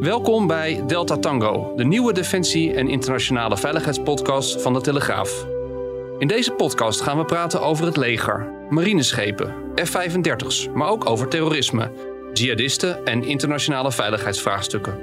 Welkom bij Delta Tango, de nieuwe defensie- en internationale veiligheidspodcast van de Telegraaf. In deze podcast gaan we praten over het leger, marineschepen, F-35's, maar ook over terrorisme, jihadisten en internationale veiligheidsvraagstukken.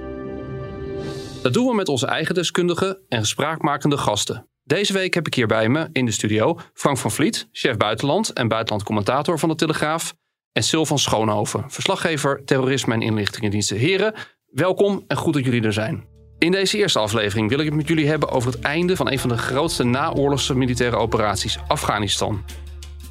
Dat doen we met onze eigen deskundigen en spraakmakende gasten. Deze week heb ik hier bij me in de studio Frank van Vliet, chef buitenland en buitenlandcommentator van de Telegraaf, en Sil van Schoonhoven, verslaggever terrorisme en inlichtingendiensten. Heren, welkom en goed dat jullie er zijn. In deze eerste aflevering wil ik het met jullie hebben over het einde van een van de grootste naoorlogse militaire operaties, Afghanistan.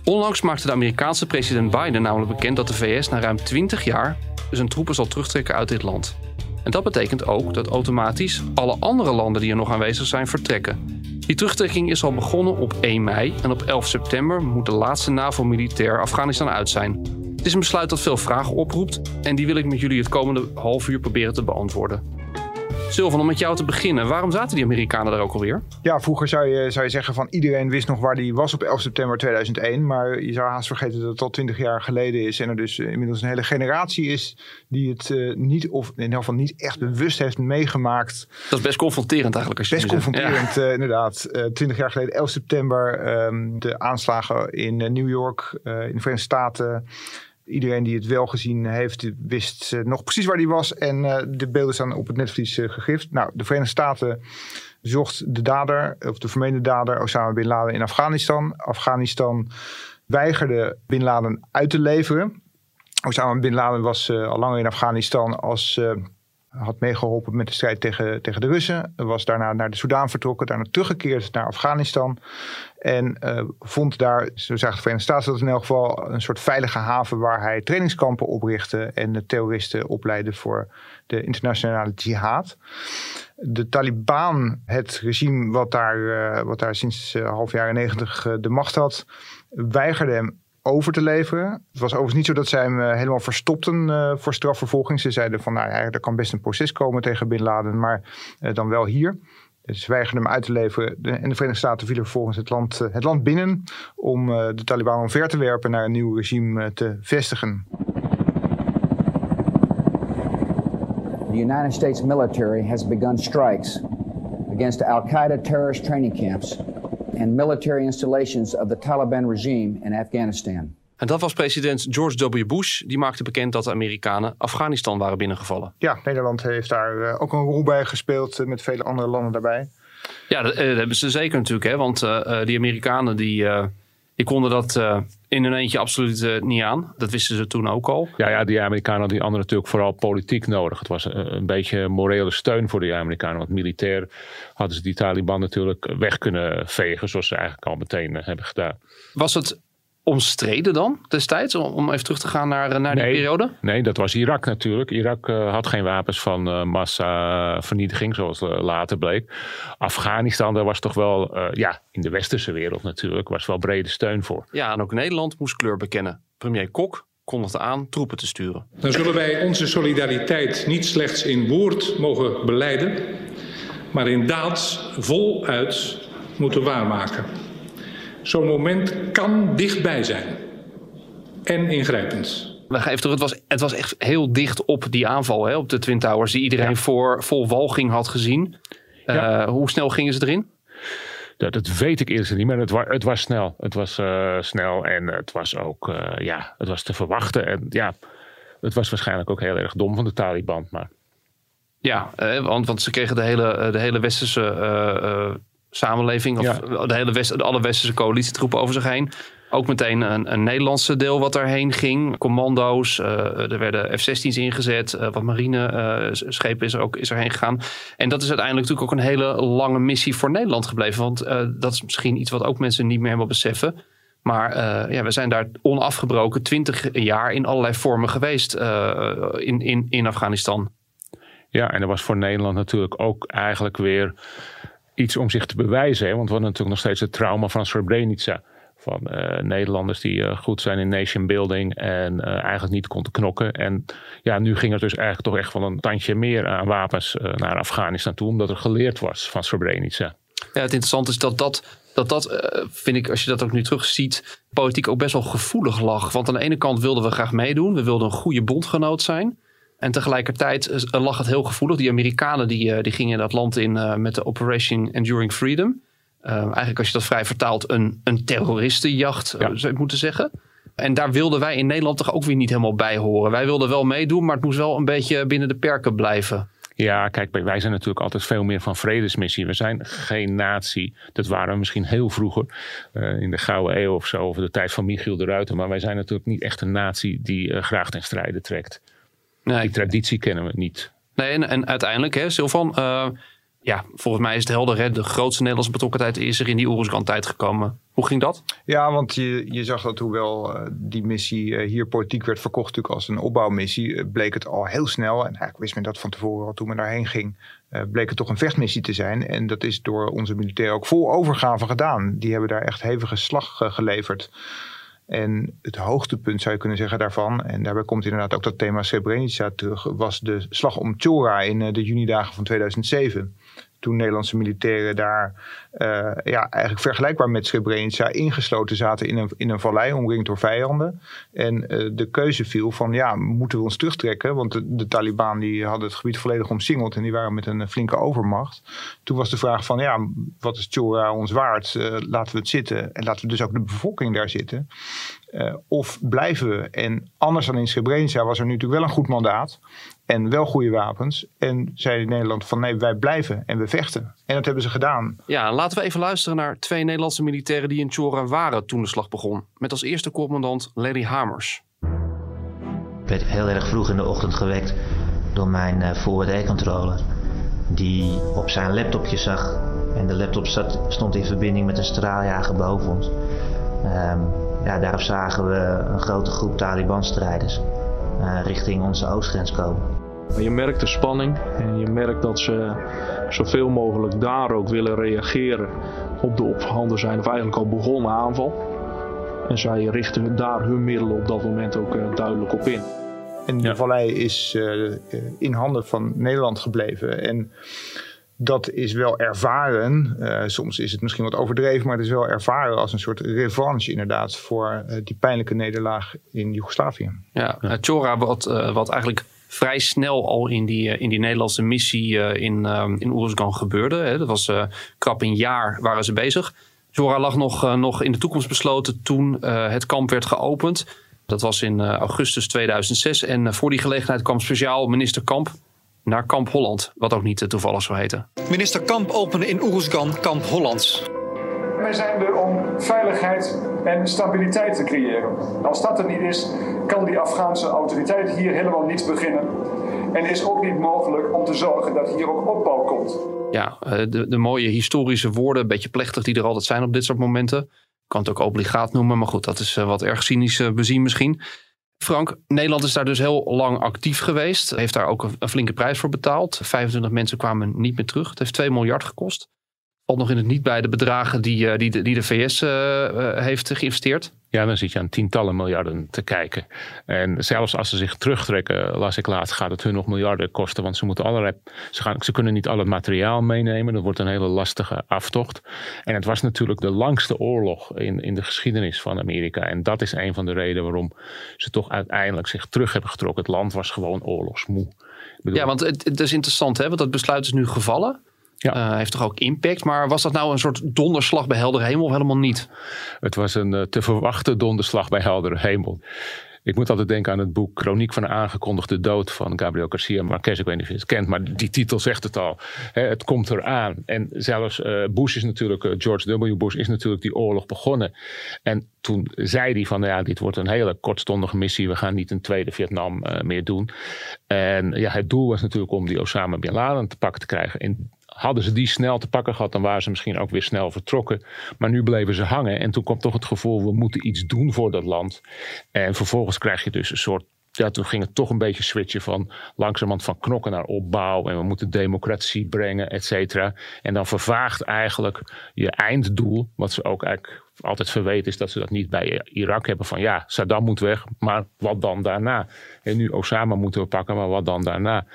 Onlangs maakte de Amerikaanse president Biden namelijk bekend dat de VS na ruim 20 jaar zijn troepen zal terugtrekken uit dit land. En dat betekent ook dat automatisch alle andere landen die er nog aanwezig zijn vertrekken. Die terugtrekking is al begonnen op 1 mei en op 11 september moet de laatste NAVO-militair Afghanistan uit zijn. Het is een besluit dat veel vragen oproept en die wil ik met jullie het komende half uur proberen te beantwoorden. Sylvan, om met jou te beginnen. Waarom zaten die Amerikanen daar ook alweer? Ja, vroeger zou je, zou je zeggen van iedereen wist nog waar die was op 11 september 2001. Maar je zou haast vergeten dat het al 20 jaar geleden is. En er dus eh, inmiddels een hele generatie is die het uh, niet, of in ieder geval niet echt bewust heeft meegemaakt. Dat is best confronterend eigenlijk. Als je best confronterend, ja. uh, inderdaad. 20 jaar geleden, 11 september, um, de aanslagen in New York, in de Verenigde Staten iedereen die het wel gezien heeft, wist uh, nog precies waar die was. En uh, de beelden staan op het netvlies uh, gegrift. Nou, de Verenigde Staten zocht de dader, of de vermeende dader, Osama Bin Laden in Afghanistan. Afghanistan weigerde Bin Laden uit te leveren. Osama Bin Laden was al langer in Afghanistan als had meegeholpen met de strijd tegen, tegen de Russen. Was daarna naar de Soedan vertrokken, daarna teruggekeerd naar Afghanistan. En uh, vond daar, zo zagen de Verenigde Staten dat in elk geval, een soort veilige haven waar hij trainingskampen oprichtte en de terroristen opleidde voor de internationale jihad. De Taliban, het regime wat daar, uh, wat daar sinds uh, half jaren negentig de macht had, weigerde hem over te leveren. Het was overigens niet zo dat zij hem helemaal verstopten voor strafvervolging. Ze zeiden van, nou ja, er kan best een proces komen tegen Bin Laden, maar dan wel hier. Ze weigerden hem uit te leveren. En de Verenigde Staten vielen vervolgens het land, het land binnen om de Taliban omver te werpen naar een nieuw regime te vestigen. The United States military has begun strikes against Al-Qaeda terrorist training camps and military installations of the Taliban regime in Afghanistan. En dat was president George W. Bush. Die maakte bekend dat de Amerikanen Afghanistan waren binnengevallen. Ja, Nederland heeft daar uh, ook een rol bij gespeeld uh, met vele andere landen daarbij. Ja, dat, uh, dat hebben ze zeker natuurlijk. Hè? Want die Amerikanen die, die konden dat in hun eentje absoluut niet aan. Dat wisten ze toen ook al. Ja, ja die Amerikanen hadden die anderen natuurlijk vooral politiek nodig. Het was een, een beetje morele steun voor die Amerikanen. Want militair hadden ze die Taliban natuurlijk weg kunnen vegen. Zoals ze eigenlijk al meteen hebben gedaan. Was het omstreden dan destijds? Om even terug te gaan naar, naar die nee, periode? Nee, dat was Irak natuurlijk. Irak uh, had geen wapens van uh, massavernietiging, zoals uh, later bleek. Afghanistan, daar was toch wel, ja, in de westerse wereld natuurlijk, was wel brede steun voor. Ja, en ook Nederland moest kleur bekennen. Premier Kok kondigde aan troepen te sturen. Dan zullen wij onze solidariteit niet slechts in woord mogen beleiden, maar in daad voluit moeten waarmaken. Zo'n moment kan dichtbij zijn. En ingrijpend. Even het, was, het was echt heel dicht op die aanval hè, op de Twin Towers, die iedereen ja. voor vol walging had gezien. Ja. Uh, hoe snel gingen ze erin? Dat, dat weet ik eerst niet, maar het, wa het was snel. Het was uh, snel en het was ook uh, ja, het was te verwachten. En ja, het was waarschijnlijk ook heel erg dom van de Taliban. Maar... Ja, want, want ze kregen de hele, de hele westerse samenleving, of ja. de hele West, alle westerse coalitietroepen over zich heen. Ook meteen een, een Nederlandse deel wat daarheen ging. Commando's, uh, er werden F-16's ingezet. Uh, wat marineschepen uh, is er ook is erheen gegaan. En dat is uiteindelijk natuurlijk ook een hele lange missie voor Nederland gebleven. Want dat is misschien iets wat ook mensen niet meer helemaal beseffen. Maar ja, we zijn daar onafgebroken twintig jaar in allerlei vormen geweest in, in, in Afghanistan. Ja, en er was voor Nederland natuurlijk ook eigenlijk weer iets om zich te bewijzen. Hè? Want we hadden natuurlijk nog steeds het trauma van Srebrenica. Van uh, Nederlanders die goed zijn in nation building en eigenlijk niet konden knokken. En ja, nu ging er dus eigenlijk toch echt van een tandje meer aan wapens naar Afghanistan toe. Omdat er geleerd was van Srebrenica. Ja, het interessante is dat dat dat dat, vind ik, als je dat ook nu terugziet, politiek ook best wel gevoelig lag. Want aan de ene kant wilden we graag meedoen. We wilden een goede bondgenoot zijn. En tegelijkertijd uh, lag het heel gevoelig. Die Amerikanen die, uh, die gingen dat land in met de Operation Enduring Freedom. eigenlijk als je dat vrij vertaalt, een, een terroristenjacht, ja. zou je moeten zeggen. En daar wilden wij in Nederland toch ook weer niet helemaal bij horen. Wij wilden wel meedoen, maar het moest wel een beetje binnen de perken blijven. Ja, kijk, wij zijn natuurlijk altijd veel meer van vredesmissie. We zijn geen natie. Dat waren we misschien heel vroeger, uh, in de Gouden Eeuw of zo, of de tijd van Michiel de Ruiter. Maar wij zijn natuurlijk niet echt een natie die uh, graag ten strijde trekt. Nee, Die traditie kennen we niet. Nee, en, en uiteindelijk, hè, Silvan, uh, ja, volgens mij is het helder. Hè? De grootste Nederlandse betrokkenheid is er in die Oeruzgan-tijd gekomen. Hoe ging dat? Ja, want je, je zag dat hoewel uh, die missie uh, hier politiek werd verkocht natuurlijk als een opbouwmissie, uh, bleek het al heel snel, en eigenlijk wist men dat van tevoren al toen men daarheen ging, bleek het toch een vechtmissie te zijn. En dat is door onze militairen ook vol overgave gedaan. Die hebben daar echt hevige slag geleverd. En het hoogtepunt zou je kunnen zeggen daarvan, en daarbij komt inderdaad ook dat thema Srebrenica terug, was de slag om Chora in de junidagen van 2007 toen Nederlandse militairen daar uh, ja, eigenlijk vergelijkbaar met Srebrenica ingesloten zaten in een, in een vallei, omringd door vijanden. En uh, de keuze viel van ja, moeten we ons terugtrekken? Want de, Taliban die hadden het gebied volledig omsingeld en die waren met een flinke overmacht. Toen was de vraag van ja, wat is Chora ons waard? Laten we het zitten en laten we dus ook de bevolking daar zitten. Of blijven we? En anders dan in Srebrenica was er nu natuurlijk wel een goed mandaat en wel goede wapens. En zei Nederland van nee, wij blijven en we vechten. En dat hebben ze gedaan. Ja, laten we even luisteren naar twee Nederlandse militairen die in Chora waren toen de slag begon. Met als eerste commandant Larry Hamers. Ik werd heel erg vroeg in de ochtend gewekt door mijn uh, forward air controller. Die op zijn laptopje zag. En de laptop zat, stond in verbinding met een straaljager boven ons. Um, ja, daarop zagen we een grote groep Taliban-strijders richting onze oostgrens komen. Je merkt de spanning en je merkt dat ze zoveel mogelijk daar ook willen reageren op de op zijn of eigenlijk al begonnen aanval. En zij richten daar hun middelen op dat moment ook uh, duidelijk op in. En die ja. vallei is uh, in handen van Nederland gebleven. En dat is wel ervaren. Uh, soms is het misschien wat overdreven, maar het is wel ervaren als een soort revanche inderdaad voor uh, die pijnlijke nederlaag in Joegoslavië. Ja, ja. Chora wat, uh, wat eigenlijk vrij snel al in die, in die Nederlandse missie in, in Oeruzgan gebeurde. Hè. Dat was krap een jaar waren ze bezig. Chora lag nog, nog in de toekomst besloten toen het kamp werd geopend. Dat was in augustus 2006 en voor die gelegenheid kwam speciaal minister Kamp naar Kamp Holland, wat ook niet toevallig zo heette. Minister Kamp opende in Oeruzgan Kamp Hollands. Wij zijn er om veiligheid en stabiliteit te creëren. Als dat er niet is, kan die Afghaanse autoriteit hier helemaal niets beginnen. En is ook niet mogelijk om te zorgen dat hier ook opbouw komt. Ja, eh, de, de mooie historische woorden, een beetje plechtig die er altijd zijn op dit soort momenten. Ik kan het ook obligaat noemen, maar goed, dat is eh, wat erg cynisch eh, bezien misschien. Frank, Nederland is daar dus heel lang actief geweest. Heeft daar ook een, flinke prijs voor betaald. 25 mensen kwamen niet meer terug. Het heeft 2 miljard gekost. Valt nog in het niet bij de bedragen die, uh, die, de, die de VS uh, uh, heeft geïnvesteerd. Ja, dan zit je aan tientallen miljarden te kijken. En zelfs als ze zich terugtrekken, las ik laatst, gaat het hun nog miljarden kosten. Want ze, moeten allerlei, ze, gaan, ze kunnen niet al het materiaal meenemen. Dat wordt een hele lastige aftocht. En het was natuurlijk de langste oorlog in, in de geschiedenis van Amerika. En dat is een van de redenen waarom ze toch uiteindelijk zich terug hebben getrokken. Het land was gewoon oorlogsmoe. Bedoel, ja, want het, het, is interessant, hè? want dat besluit is nu gevallen. Ja. Uh, heeft toch ook impact. Maar was dat nou een soort donderslag bij heldere hemel of helemaal niet? Het was een uh, te verwachte donderslag bij heldere hemel. Ik moet altijd denken aan het boek Chroniek van een aangekondigde dood van Gabriel Garcia Marquez. Ik weet niet of je het kent, maar die titel zegt het al. het komt eraan. En zelfs uh, Bush is natuurlijk, George W. Bush is natuurlijk die oorlog begonnen. En toen zei hij van ja, dit wordt een hele kortstondige missie. We gaan niet een tweede Vietnam meer doen. En ja, het doel was natuurlijk om die Osama Bin Laden te pakken te krijgen. En hadden ze die snel te pakken gehad, dan waren ze misschien ook weer snel vertrokken. Maar nu bleven ze hangen. En toen kwam toch het gevoel, we moeten iets doen voor dat land. En vervolgens krijg je dus een soort ja, toen ging het toch een beetje switchen van langzamerhand van knokken naar opbouw. En we moeten democratie brengen, et cetera. En dan vervaagt eigenlijk je einddoel, wat ze ook eigenlijk altijd verweten is dat ze dat niet bij Irak hebben. Van ja, Saddam moet weg, maar wat dan daarna? En nu Osama moeten we pakken, maar wat dan daarna?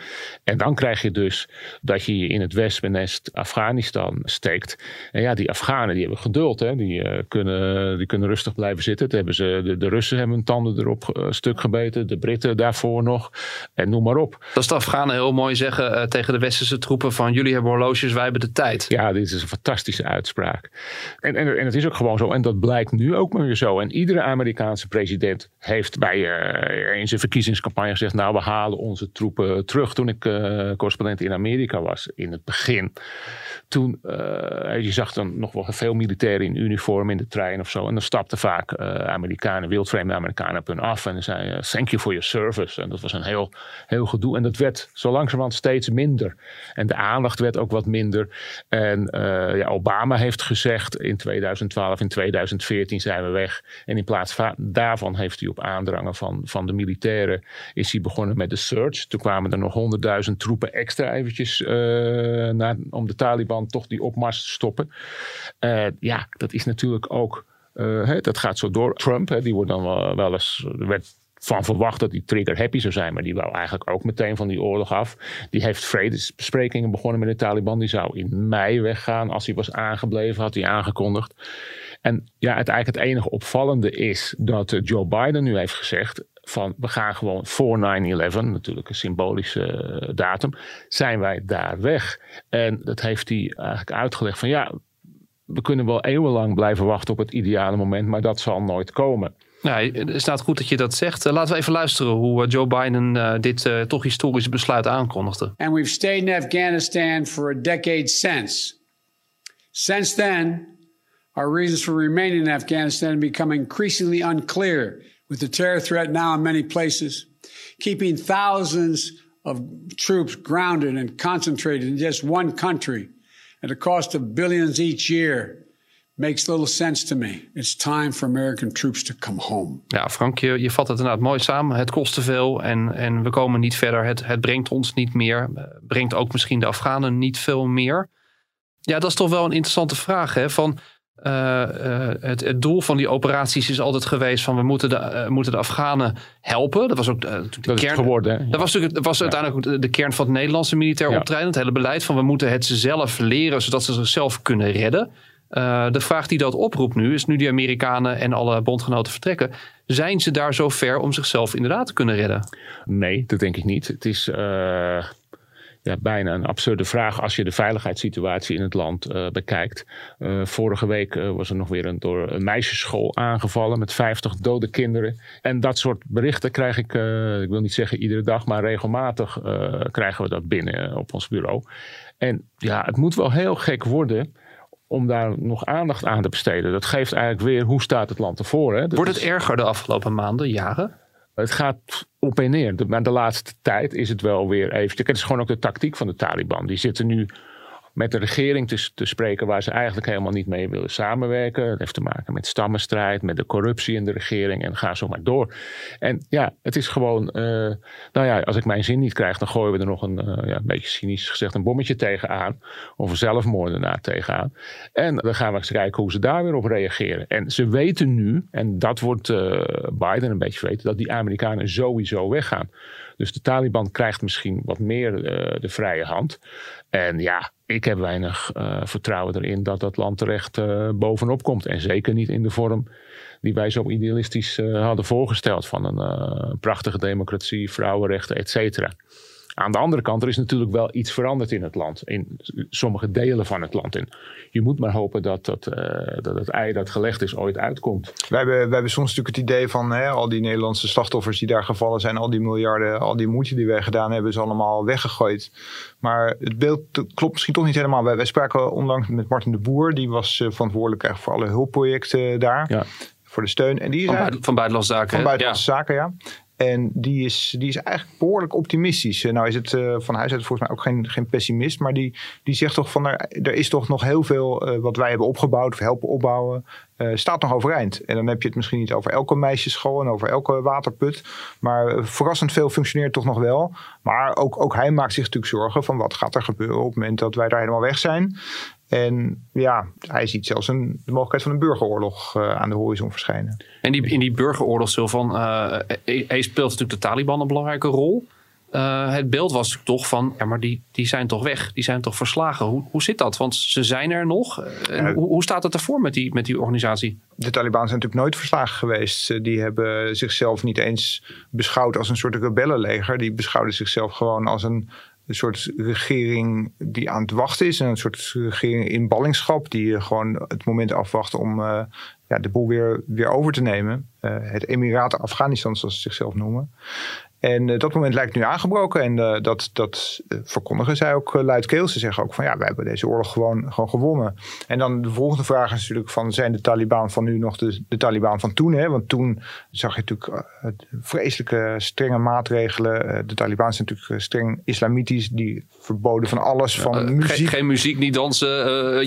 En dan krijg je dus dat je je in het wespennest Afghanistan steekt. En ja, die Afghanen die hebben geduld. Hè? Die, uh, kunnen, die kunnen rustig blijven zitten. Dat hebben ze, de, de Russen hebben hun tanden erop uh, stuk gebeten. De Britten daarvoor nog. En noem maar op. Dat is de Afghanen heel mooi zeggen uh, tegen de westerse troepen van jullie hebben horloges, wij hebben de tijd. Ja, dit is een fantastische uitspraak. En, en, en het is ook gewoon zo. En dat blijkt nu ook maar weer zo. En iedere Amerikaanse president heeft bij in zijn verkiezingscampagne gezegd: Nou, we halen onze troepen terug. Toen ik uh, correspondent in Amerika was in het begin. Toen, uh, je zag dan nog wel veel militairen in uniform in de trein of zo. En dan stapten vaak Amerikanen, wildvreemde Amerikanen op hun af. En zeiden: Thank you for your service. En dat was een heel, heel gedoe. En dat werd zo langzamerhand steeds minder. En de aandacht werd ook wat minder. En ja, Obama heeft gezegd in 2012, in 2014 zijn we weg. En in plaats van, daarvan heeft hij op aandrangen van, van de militairen is hij begonnen met de search. Toen kwamen er nog honderdduizend troepen extra eventjes uh, naar, om de Taliban toch die opmars te stoppen. Uh, ja, dat is natuurlijk ook, uh, hè, dat gaat zo door. Trump, hè, die wordt dan wel, wel eens, er werd van verwacht dat hij trigger happy zou zijn. Maar die wou eigenlijk ook meteen van die oorlog af. Die heeft vredesbesprekingen begonnen met de Taliban. Die zou in mei weggaan. Als hij was aangebleven, had hij aangekondigd. En ja, het eigenlijk het enige opvallende is dat Joe Biden nu heeft gezegd van we gaan gewoon voor 9-11, natuurlijk een symbolische datum, zijn wij daar weg. En dat heeft hij eigenlijk uitgelegd van ja, we kunnen wel eeuwenlang blijven wachten op het ideale moment, maar dat zal nooit komen. Nou, het staat goed dat je dat zegt. Laten we even luisteren hoe Joe Biden uh, dit uh, toch historische besluit aankondigde. And we've stayed in Afghanistan for a decade since. Since then, our reasons for remaining in Afghanistan become increasingly unclear. With the terror threat now in many places, keeping thousands of troops grounded and concentrated in just one country at a cost of billions each year makes little sense to me. It's time for American troops to come home. Ja, Frank, je, vat het inderdaad mooi samen. Het kost te veel en, en we komen niet verder. Het, het brengt ons niet meer. Brengt ook misschien de Afghanen niet veel meer. Ja, dat is toch wel een interessante vraag. Hè? Van, uh, uh, het, het, doel van die operaties is altijd geweest van we moeten de, uh, moeten de Afghanen helpen. Dat was ook de dat kern. geworden. Dat was, natuurlijk, dat was ja. uiteindelijk de kern van het Nederlandse militair ja. optreden. Het hele beleid van we moeten het ze zelf leren zodat ze zichzelf kunnen redden. de vraag die dat oproept nu is nu die Amerikanen en alle bondgenoten vertrekken. Zijn ze daar zo ver om zichzelf inderdaad te kunnen redden? Nee, dat denk ik niet. Het is ja, bijna een absurde vraag als je de veiligheidssituatie in het land uh, bekijkt. Uh, vorige week uh, was er nog weer een, door een meisjesschool aangevallen met 50 dode kinderen. En dat soort berichten krijg ik, ik wil niet zeggen iedere dag, maar regelmatig krijgen we dat binnen op ons bureau. En ja, het moet wel heel gek worden om daar nog aandacht aan te besteden. Dat geeft eigenlijk weer hoe staat het land ervoor. Hè? Wordt het erger de afgelopen maanden, jaren? Het gaat op en neer. Maar de laatste tijd is het wel weer even. Het is gewoon ook de tactiek van de Taliban. Die zitten nu met de regering te, spreken waar ze eigenlijk helemaal niet mee willen samenwerken. Dat heeft te maken met stammenstrijd, met de corruptie in de regering en ga zo maar door. En ja, het is gewoon, uh, nou ja, als ik mijn zin niet krijg, dan gooien we er nog een, uh, ja, een beetje cynisch gezegd, een bommetje tegenaan. Of een zelfmoordenaar tegenaan. En dan gaan we eens kijken hoe ze daar weer op reageren. En ze weten nu, en dat wordt uh, Biden een beetje weten, dat die Amerikanen sowieso weggaan. Dus de Taliban krijgt misschien wat meer de vrije hand. En ja, ik heb weinig uh, vertrouwen erin dat dat land terecht uh, bovenop komt. En zeker niet in de vorm die wij zo idealistisch hadden voorgesteld. Van een prachtige democratie, vrouwenrechten, et cetera. Aan de andere kant, er is natuurlijk wel iets veranderd in het land. In sommige delen van het land. En je moet maar hopen dat, dat, uh, dat het ei dat gelegd is ooit uitkomt. Wij hebben, wij hebben soms natuurlijk het idee van hè, al die Nederlandse slachtoffers die daar gevallen zijn. Al die miljarden, al die moeite die wij gedaan hebben, is allemaal weggegooid. Maar het beeld klopt misschien toch niet helemaal. Wij, wij spraken onlangs met Martin de Boer. Die was uh, verantwoordelijk eigenlijk voor alle hulpprojecten daar. Ja. Voor de steun. En die van, zei, buiten, van buitenlandse zaken. Van buitenlandse ja. zaken, ja. En die is, die is eigenlijk behoorlijk optimistisch. nou is het van huis uit volgens mij ook geen, geen pessimist. Maar die, die zegt toch van er, er is toch nog heel veel wat wij hebben opgebouwd of helpen opbouwen. staat nog overeind. En dan heb je het misschien niet over elke meisjesschool en over elke waterput. Maar verrassend veel functioneert toch nog wel. Maar ook, ook hij maakt zich natuurlijk zorgen van wat gaat er gebeuren op het moment dat wij daar helemaal weg zijn. En ja, hij ziet zelfs een, de mogelijkheid van een burgeroorlog uh, aan de horizon verschijnen. En die, in die burgeroorlog, van, uh, hij speelt natuurlijk de Taliban een belangrijke rol. Uh, het beeld was toch van, ja, maar die, die zijn toch weg, die zijn toch verslagen. Hoe, hoe zit dat? Want ze zijn er nog. En hoe, hoe staat het ervoor met die, met die organisatie? De Taliban zijn natuurlijk nooit verslagen geweest. Die hebben zichzelf niet eens beschouwd als een soort rebellenleger. Die beschouwden zichzelf gewoon als een een soort regering die aan het wachten is. Een soort regering in ballingschap die gewoon het moment afwacht om uh, ja, de boel weer, weer over te nemen. Uh, het Emiraten Afghanistan, zoals ze zichzelf noemen. En uh, dat moment lijkt nu aangebroken. En uh, dat, dat uh, verkondigen zij ook luidkeels. Ze zeggen ook van ja, wij hebben deze oorlog gewoon, gewoon gewonnen. En dan de volgende vraag is natuurlijk van zijn de Taliban van nu nog de, de Taliban van toen? Hè? Want toen zag je natuurlijk vreselijke strenge maatregelen. de Taliban zijn natuurlijk streng islamitisch. Die verboden van alles. Van muziek. Geen, geen, muziek, niet dansen.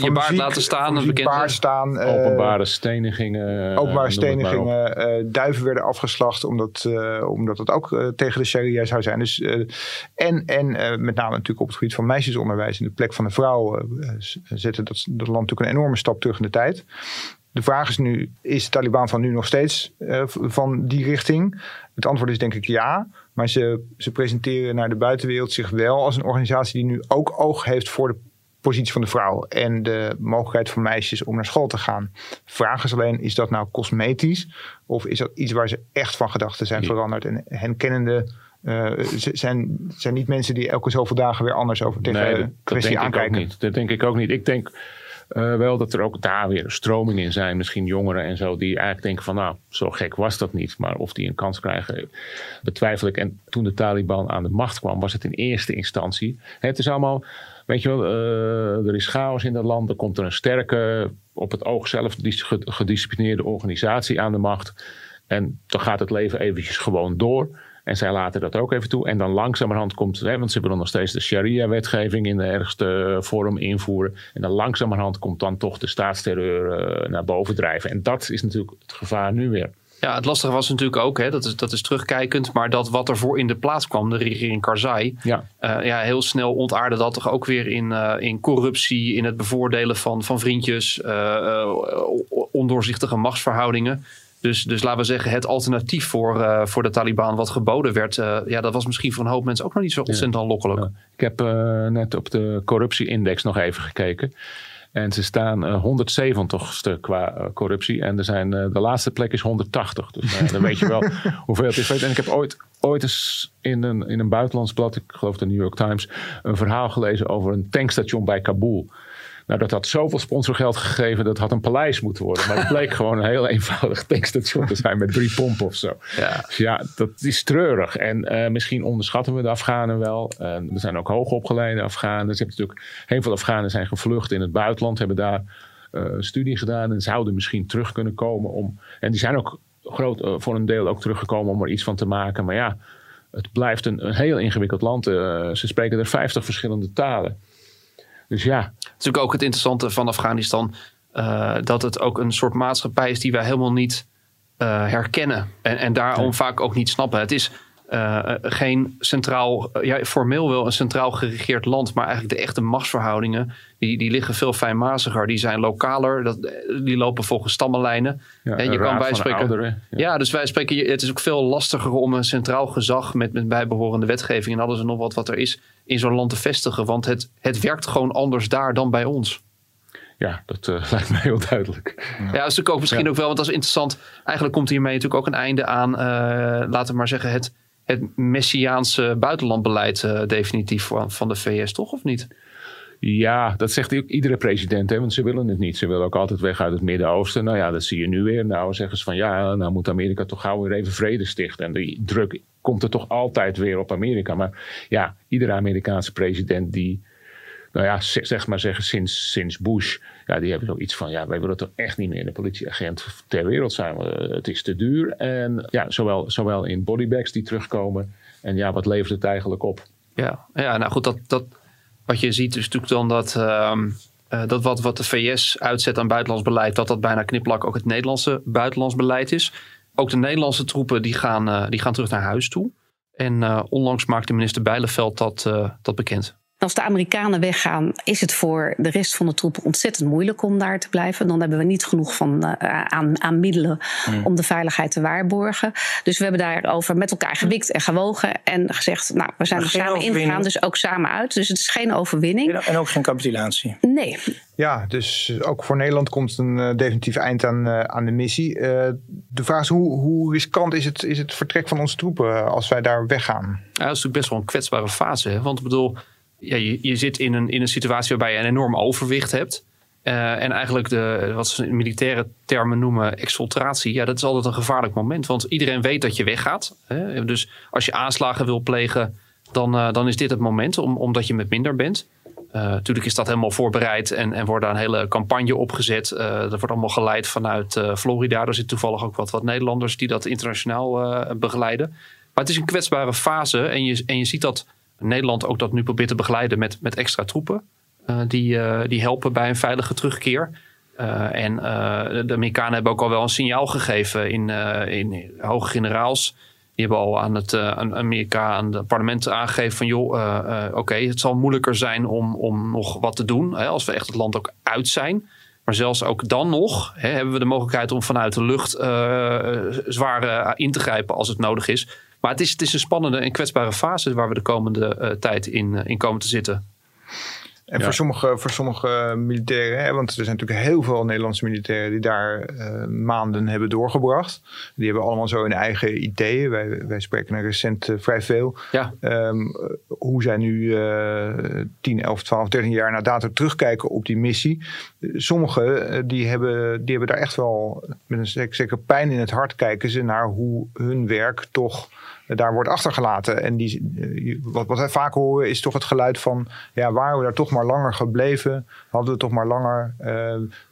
je baard laten staan. Een baard staan. openbare stenigingen. Openbare stenigingen. duiven werden afgeslacht omdat, omdat het ook tegen de sharia zou zijn. Dus, uh, en en uh, met name natuurlijk op het gebied van meisjesonderwijs in de plek van de vrouw uh, zetten dat, dat land natuurlijk een enorme stap terug in de tijd. De vraag is nu, is de Taliban van nu nog steeds van die richting? Het antwoord is denk ik ja. Maar ze, ze presenteren naar de buitenwereld zich wel als een organisatie die nu ook oog heeft voor de positie van de vrouw en de mogelijkheid voor meisjes om naar school te gaan. Vraag is alleen, is dat nou cosmetisch of is dat iets waar ze echt van gedachten zijn veranderd? En hen kennende uh, zijn, zijn niet mensen die elke zoveel dagen weer anders over tegen nee, de kwestie aankijken. niet. Dat denk ik ook niet. Ik denk uh, wel dat er ook daar weer stromingen in zijn, misschien jongeren en zo, die eigenlijk denken van nou, zo gek was dat niet. Maar of die een kans krijgen, betwijfel ik. En toen de Taliban aan de macht kwam, was het in eerste instantie. Het is allemaal Weet je wel, uh, er is chaos in dat land. Er komt er een sterke, op het oog zelf gedisciplineerde organisatie aan de macht. En dan gaat het leven eventjes gewoon door. En zij laten dat ook even toe. En dan langzamerhand komt, hè, want ze willen nog steeds de sharia-wetgeving in de ergste vorm invoeren. En dan langzamerhand komt dan toch de staatsterreur uh, naar boven drijven. En dat is natuurlijk het gevaar nu weer. Ja, het lastige was natuurlijk ook, hè, dat, is, dat is terugkijkend, maar dat wat er voor in de plaats kwam, de regering Karzai, ja. Uh, ja, heel snel ontaarde dat toch ook weer in, uh, in corruptie, in het bevoordelen van, van vriendjes, uh, ondoorzichtige machtsverhoudingen. Dus, dus laten we zeggen, het alternatief voor, voor de Taliban wat geboden werd, ja, dat was misschien voor een hoop mensen ook nog niet zo ontzettend aanlokkelijk. Ja. Ik heb net op de corruptieindex nog even gekeken. En ze staan uh, 170ste qua uh, corruptie. En er zijn, uh, de laatste plek is 180. Dus uh, dan weet je wel hoeveel het is. En ik heb ooit, ooit eens in een, in een buitenlands blad, ik geloof de New York Times, een verhaal gelezen over een tankstation bij Kabul. Nou, dat had zoveel sponsorgeld gegeven, dat had een paleis moeten worden. Maar het bleek gewoon een heel eenvoudig tankstation te zijn met drie pompen of zo. Ja, dus ja dat is treurig. En uh, misschien onderschatten we de Afghanen wel. Uh, er zijn ook hoogopgeleide Afghanen. Ze hebben natuurlijk, heel veel Afghanen zijn gevlucht in het buitenland, hebben daar uh, studie gedaan en zouden misschien terug kunnen komen om. En die zijn ook groot, voor een deel ook teruggekomen om er iets van te maken. Maar ja, het blijft een, een heel ingewikkeld land. ze spreken er 50 verschillende talen. Dus ja. Is natuurlijk ook het interessante van Afghanistan. Uh, dat het ook een soort maatschappij is die wij helemaal niet uh, herkennen. En, en daarom vaak ook niet snappen. Het is geen centraal, ja, formeel wel een centraal geregeerd land, maar eigenlijk de echte machtsverhoudingen, die, die liggen veel fijnmaziger. Die zijn lokaler, dat, die lopen volgens stammenlijnen. Ja, en je kan bijspreken. Ja. ja. dus wij spreken, het is ook veel lastiger om een centraal gezag met, met bijbehorende wetgeving en alles en nog wat wat er is, in zo'n land te vestigen. Want het, het werkt gewoon anders daar dan bij ons. Ja, dat uh, lijkt mij heel duidelijk. Ja, ja dat is natuurlijk ook misschien ook wel, want dat is interessant. Eigenlijk komt hiermee natuurlijk ook een einde aan, uh, laten we maar zeggen, het het Messiaanse buitenlandbeleid uh, definitief van, van de VS, toch of niet? Ja, dat zegt ook iedere president, hè, want ze willen het niet. Ze willen ook altijd weg uit het Midden-Oosten. Nou ja, dat zie je nu weer. Nou zeggen ze van ja, nou moet Amerika toch gauw weer even vrede stichten. En die druk komt er toch altijd weer op Amerika. Maar ja, iedere Amerikaanse president die nou ja, zeg maar zeggen, sinds, sinds Bush. Ja, die hebben zoiets van, ja, wij willen toch echt niet meer een politieagent ter wereld zijn. Het is te duur. En ja, zowel, zowel in bodybags die terugkomen. En ja, wat levert het eigenlijk op? Ja, ja nou goed, dat, dat, wat je ziet is natuurlijk dan dat... Ehm, uh, dat wat, wat de VS uitzet aan buitenlands beleid, dat dat bijna kniplak ook het Nederlandse buitenlands beleid is. Ook de Nederlandse troepen die gaan, uh, die gaan terug naar huis toe. En uh, onlangs maakte minister Bijleveld dat, dat bekend. Als de Amerikanen weggaan, is het voor de rest van de troepen ontzettend moeilijk om daar te blijven. Dan hebben we niet genoeg van, uh, aan, aan, middelen hmm. om de veiligheid te waarborgen. Dus we hebben daarover met elkaar gewikt en gewogen en gezegd: Nou, we zijn er samen ingegaan, dus ook samen uit. Dus het is geen overwinning. En ook geen capitulatie. Nee. Ja, dus ook voor Nederland komt een uh, definitief eind aan, uh, aan de missie. de vraag is: hoe, hoe riskant is het, is het vertrek van onze troepen als wij daar weggaan? Ja, dat is natuurlijk best wel een kwetsbare fase. Hè? Want ik bedoel ja, je, je zit in een, in een situatie waarbij je een enorm overwicht hebt. Uh, en eigenlijk de, wat ze in militaire termen noemen exfiltratie. Ja, dat is altijd een gevaarlijk moment. Want iedereen weet dat je weggaat. Hè? Dus als je aanslagen wil plegen, dan, uh, dan is dit het moment. Om, omdat je met minder bent. Uh, natuurlijk is dat helemaal voorbereid en, en wordt daar een hele campagne opgezet. dat wordt allemaal geleid vanuit Florida. Er zitten toevallig ook wat, wat Nederlanders die dat internationaal begeleiden. Maar het is een kwetsbare fase. En je, en je ziet dat Nederland ook dat nu probeert te begeleiden met, met extra troepen. Uh, die, uh, die helpen bij een veilige terugkeer. Uh, en de Amerikanen hebben ook al wel een signaal gegeven in, in hoge generaals. Die hebben al aan het Amerika, aan het parlement aangegeven van joh, oké, het zal moeilijker zijn om, om nog wat te doen. Hè, als we echt het land ook uit zijn. Maar zelfs ook dan nog hè, hebben we de mogelijkheid om vanuit de lucht zwaar in te grijpen als het nodig is. Maar het is, een spannende en kwetsbare fase waar we de komende uh, tijd in, uh, in komen te zitten. En voor, sommige, voor sommige militairen, hè, want er zijn natuurlijk heel veel Nederlandse militairen die daar uh, maanden hebben doorgebracht. Die hebben allemaal zo hun eigen ideeën. Wij, wij spreken er recent uh, vrij veel. Ja. Um, hoe zij nu uh, 10, 11, 12, 13 jaar na dato terugkijken op die missie. Sommigen die hebben, die hebben daar echt wel met een zeker pijn in het hart kijken ze naar hoe hun werk toch daar wordt achtergelaten. En die, eh, wat, wat wij vaak horen is toch het geluid van... ja, waren we daar toch maar langer gebleven... hadden we toch maar langer uh,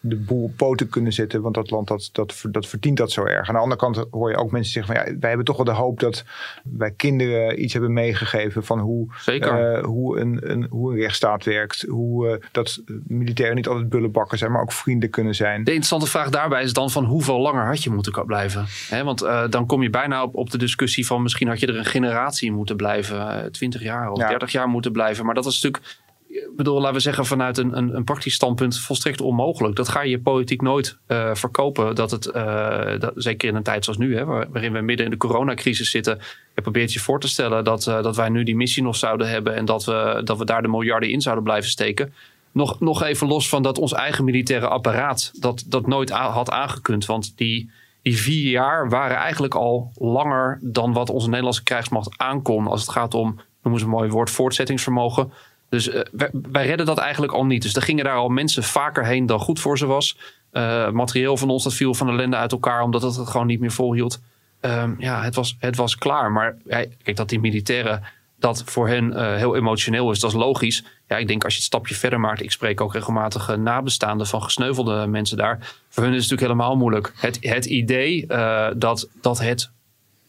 de boel op poten kunnen zetten... want dat land dat, dat, dat verdient dat zo erg. Aan de andere kant hoor je ook mensen zeggen van... ja, wij hebben toch wel de hoop dat wij kinderen iets hebben meegegeven... van hoe, uh, hoe, een, een, hoe een rechtsstaat werkt. Hoe uh, dat militairen niet altijd bullenbakken zijn... maar ook vrienden kunnen zijn. De interessante vraag daarbij is dan van... hoeveel langer had je moeten blijven? He, want dan kom je bijna op, op de discussie van... misschien had je er een generatie moeten blijven, 20 eh, jaar of 30 jaar moeten blijven. Maar dat is natuurlijk, ik bedoel, laten we zeggen, vanuit een, een, een, praktisch standpunt volstrekt onmogelijk. Dat ga je politiek nooit uh, verkopen. Dat het, uh, dat, zeker in een tijd zoals nu, hè, waarin we midden in de coronacrisis zitten. Je probeert je voor te stellen dat, uh, dat wij nu die missie nog zouden hebben en dat we, dat we daar de miljarden in zouden blijven steken. Nog, nog even los van dat ons eigen militaire apparaat dat, dat nooit had aangekund. Want die, die vier jaar waren eigenlijk al langer dan wat onze Nederlandse krijgsmacht aankon. Als het gaat om, noemen ze een mooi woord, voortzettingsvermogen. Dus uh, wij, redden dat eigenlijk al niet. Dus er gingen daar al mensen vaker heen dan goed voor ze was. Uh, materieel van ons dat viel van ellende uit elkaar omdat het het gewoon niet meer volhield. Uh, ja, het was, het was klaar. Maar kijk, dat die militairen dat voor hen uh, heel emotioneel is, dat is logisch. Ja, ik denk als je het stapje verder maakt, ik spreek ook regelmatig nabestaanden van gesneuvelde mensen daar. Voor hun is het natuurlijk helemaal moeilijk. Het, het idee uh, dat, dat het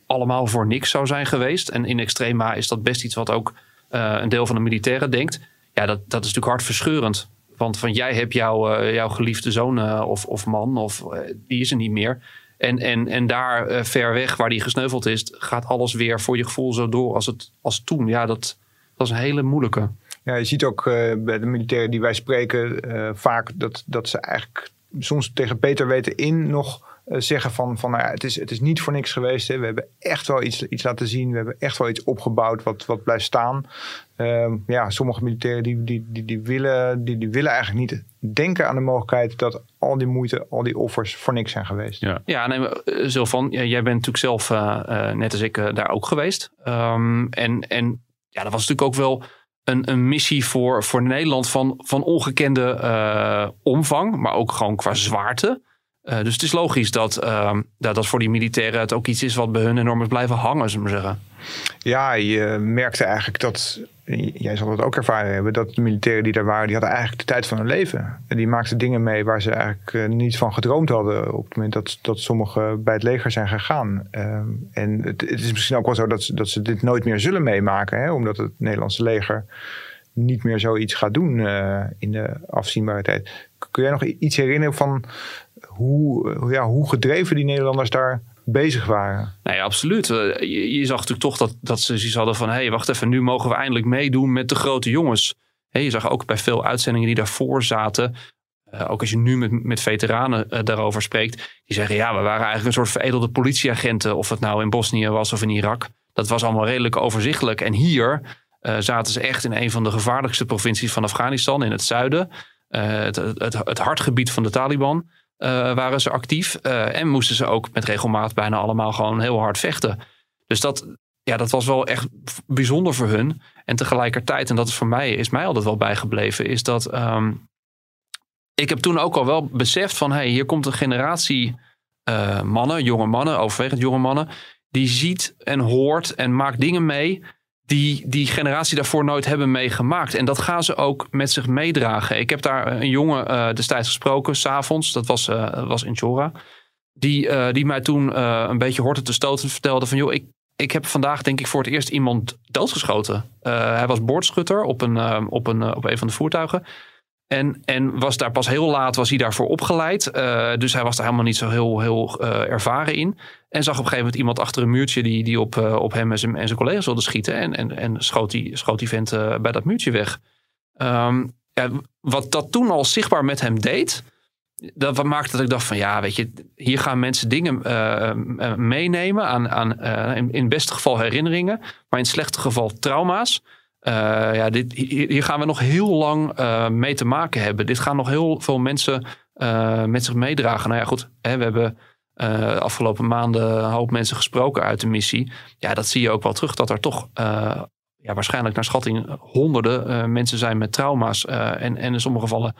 allemaal voor niks zou zijn geweest. En in extrema is dat best iets wat ook uh, een deel van de militairen denkt. Ja, dat, dat is natuurlijk hartverscheurend. Want van jij hebt jouw, jouw geliefde zoon of, of man, of die is er niet meer. En, en, en daar ver weg, waar die gesneuveld is, gaat alles weer voor je gevoel zo door als, het, als toen. Ja, dat, dat is een hele moeilijke. Ja, je ziet ook uh, bij de militairen die wij spreken uh, vaak dat, dat ze eigenlijk soms tegen Peter weten in nog uh, zeggen van, van nou ja, het, is, het is niet voor niks geweest. Hè. We hebben echt wel iets, iets laten zien. We hebben echt wel iets opgebouwd wat, wat blijft staan. Uh, ja, sommige militairen die, die, die, die, willen, die, die willen eigenlijk niet denken aan de mogelijkheid dat al die moeite, al die offers voor niks zijn geweest. Ja, ja nee, zo van, jij bent natuurlijk zelf, uh, net als ik, daar ook geweest. Um, en, en ja, dat was natuurlijk ook wel een, een missie voor, voor Nederland van, van ongekende uh, omvang, maar ook gewoon qua zwaarte. Uh, dus het is logisch dat, dat dat voor die militairen het ook iets is wat bij hun enorm is blijven hangen, zullen we zeggen. Ja, je merkte eigenlijk dat, jij zal het ook ervaren hebben, dat de militairen die daar waren, die hadden eigenlijk de tijd van hun leven. En die maakten dingen mee waar ze eigenlijk uh, niet van gedroomd hadden op het moment dat, dat sommigen bij het leger zijn gegaan. Ehm, en het, het, is misschien ook wel zo dat, dat ze dit nooit meer zullen meemaken, hè, omdat het Nederlandse leger niet meer zoiets gaat doen uh, in de afzienbare tijd. Kun jij nog iets herinneren van hoe, ja, hoe gedreven die Nederlanders daar bezig waren. Nee, absoluut. Eh, je, zag natuurlijk toch dat, dat ze zoiets hadden van... hé, hey, wacht even, nu mogen we eindelijk meedoen met de grote jongens. je zag ook bij veel uitzendingen die daarvoor zaten... Uh, ook als je nu met, met veteranen uh, daarover spreekt... die zeggen, ja, we waren eigenlijk een soort veredelde politieagenten... of het nou in Bosnië was of in Irak. Dat was allemaal redelijk overzichtelijk. En hier zaten ze echt in een van de gevaarlijkste provincies van Afghanistan... in het zuiden, het, het, het hartgebied van de Taliban... Eh, waren ze actief. Uh, en moesten ze ook met regelmaat bijna allemaal gewoon heel hard vechten. Dus dat, ja, dat was wel echt bijzonder voor hun. En tegelijkertijd, en dat is voor mij, is mij altijd wel bijgebleven, is dat um, ik heb toen ook al wel beseft van, hey, hier komt een generatie uh, mannen, jonge mannen, overwegend jonge mannen, die ziet en hoort en maakt dingen mee die die generatie daarvoor nooit hebben meegemaakt. En dat gaan ze ook met zich meedragen. Ik heb daar een jongen uh, destijds gesproken, s'avonds. Dat was, uh, was in Chora. Die, uh, die mij toen een beetje hoorde te stoten vertelde van... joh, ik, ik heb vandaag denk ik voor het eerst iemand doodgeschoten. hij was boordschutter op een, op, een, op een van de voertuigen. En, en was daar pas heel laat was hij daarvoor opgeleid. Dus hij was daar helemaal niet zo heel, heel ervaren in. En zag op een gegeven moment iemand achter een muurtje die, die op, uh, op hem en zijn, en zijn collega's wilde schieten. En, en, en schoot, die, schoot die vent bij dat muurtje weg. Um, ja, wat dat toen al zichtbaar met hem deed. Dat maakte dat ik dacht van ja, weet je, hier gaan mensen dingen meenemen aan, aan in, in het beste geval herinneringen, maar in het slechte geval trauma's. Ja, dit, hier gaan we nog heel lang mee te maken hebben. Dit gaan nog heel veel mensen met zich meedragen. Nou ja, goed, hè, we hebben de afgelopen maanden een hoop mensen gesproken uit de missie. Ja, dat zie je ook wel terug, dat er toch ja, waarschijnlijk naar schatting honderden mensen zijn met trauma's. en, en in sommige gevallen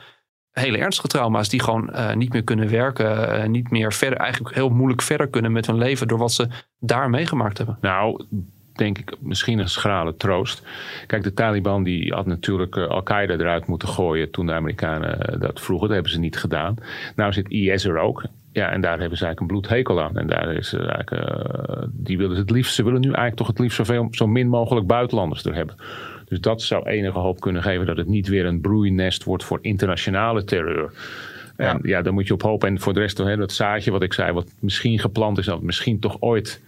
hele ernstige trauma's die gewoon niet meer kunnen werken. niet meer verder, eigenlijk heel moeilijk verder kunnen met hun leven door wat ze daar meegemaakt hebben. Nou, denk ik misschien een schrale troost. Kijk, de Taliban die had natuurlijk Al-Qaeda eruit moeten gooien toen de Amerikanen dat vroegen. Dat hebben ze niet gedaan. Nou zit IS er ook. Ja, en daar hebben ze eigenlijk een bloedhekel aan. En daar is eigenlijk, uh, die willen het liefst, ze willen nu eigenlijk toch het liefst zoveel, zo min mogelijk buitenlanders er hebben. Dus dat zou enige hoop kunnen geven dat het niet weer een broeinest wordt voor internationale terreur. En ja, dan moet je op hopen. En voor de rest, hè, dat zaadje wat ik zei, wat misschien geplant is, dat misschien toch ooit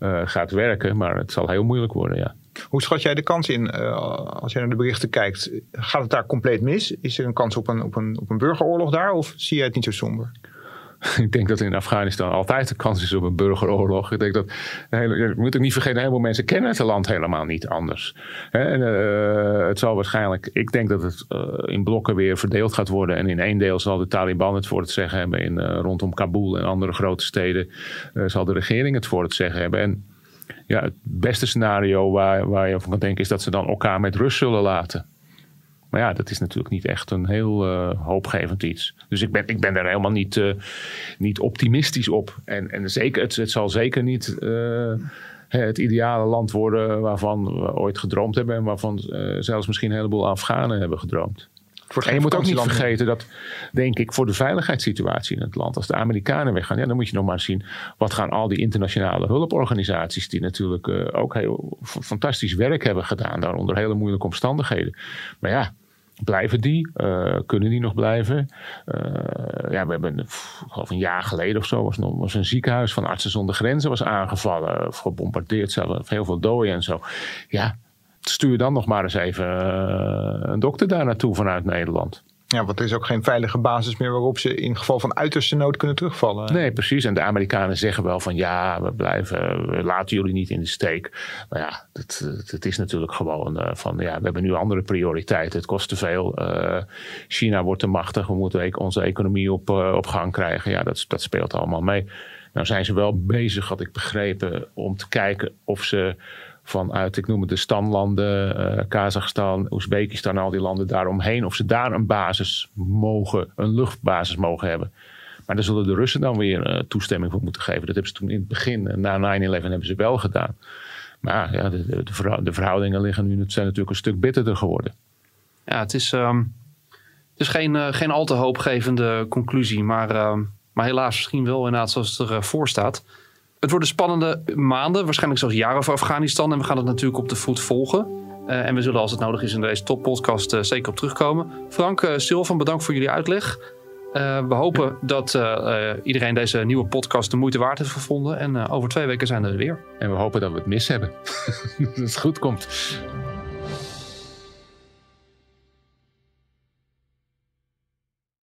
uh, gaat werken. Maar het zal heel moeilijk worden, ja. Hoe schat jij de kans in uh, als je naar de berichten kijkt? Gaat het daar compleet mis? Is er een kans op een, op een, op een burgeroorlog daar? Of zie jij het niet zo somber? Ik denk dat in Afghanistan altijd de kans is op een burgeroorlog. Ik denk dat, je moet ook niet vergeten, heel veel mensen kennen het land helemaal niet anders. En, uh, het zal waarschijnlijk, ik denk dat het uh, in blokken weer verdeeld gaat worden. En in één deel zal de Taliban het voor het zeggen hebben. In, uh, rondom Kabul en andere grote steden zal de regering het voor het zeggen hebben. En ja, het beste scenario waar, waar je van kan denken is dat ze dan elkaar met rust zullen laten. Maar ja, dat is natuurlijk niet echt een heel uh, hoopgevend iets. Dus ik ben, ik ben daar helemaal niet, uh, niet optimistisch op. En, en zeker, het, het zal zeker niet uh, het ideale land worden waarvan we ooit gedroomd hebben. En waarvan zelfs misschien een heleboel Afghanen hebben gedroomd. En je moet ook niet vergeten dat, denk ik, voor de veiligheidssituatie in het land, als de Amerikanen weggaan, ja, dan moet je nog maar zien wat gaan al die internationale hulporganisaties, die natuurlijk uh, ook heel fantastisch werk hebben gedaan, daar onder hele moeilijke omstandigheden. Maar ja, Blijven die? Uh, kunnen die nog blijven? Uh, ja, we hebben, geloof een jaar geleden of zo, was, nog, was een ziekenhuis van Artsen zonder Grenzen was aangevallen, of gebombardeerd, zelfs heel veel doden en zo. Ja, stuur dan nog maar eens even uh, een dokter daar naartoe vanuit Nederland. Ja, want er is ook geen veilige basis meer waarop ze in geval van uiterste nood kunnen terugvallen. Nee, precies. En de Amerikanen zeggen wel van ja, we blijven, we laten jullie niet in de steek. Maar ja, het, het is natuurlijk gewoon uh, van ja, we hebben nu andere prioriteiten. Het kost te veel. Uh, China wordt te machtig. We moeten onze economie op, uh, op gang krijgen. Ja, dat, dat speelt allemaal mee. Nou zijn ze wel bezig, had ik begrepen, om te kijken of ze vanuit, ik noem het de standlanden, uh, Kazachstan, Oezbekistan, al die landen daaromheen, of ze daar een basis mogen, een luchtbasis mogen hebben. Maar daar zullen de Russen dan weer uh, toestemming voor moeten geven. Dat hebben ze toen in het begin, uh, na 9-11, hebben ze wel gedaan. Maar ja, de, de, verhoudingen liggen nu, zijn natuurlijk een stuk bitterder geworden. Ja, het is, het is geen, geen al te hoopgevende conclusie. Maar, uh, maar helaas misschien wel inderdaad zoals het ervoor staat. Het worden spannende maanden, waarschijnlijk zelfs jaren voor Afghanistan. En we gaan het natuurlijk op de voet volgen. Uh, en we zullen als het nodig is in deze toppodcast zeker op terugkomen. Frank, Silvan, bedankt voor jullie uitleg. Uh, we hopen dat uh, iedereen deze nieuwe podcast de moeite waard heeft gevonden. En over twee weken zijn we er weer. En we hopen dat we het mis hebben. dat het goed komt.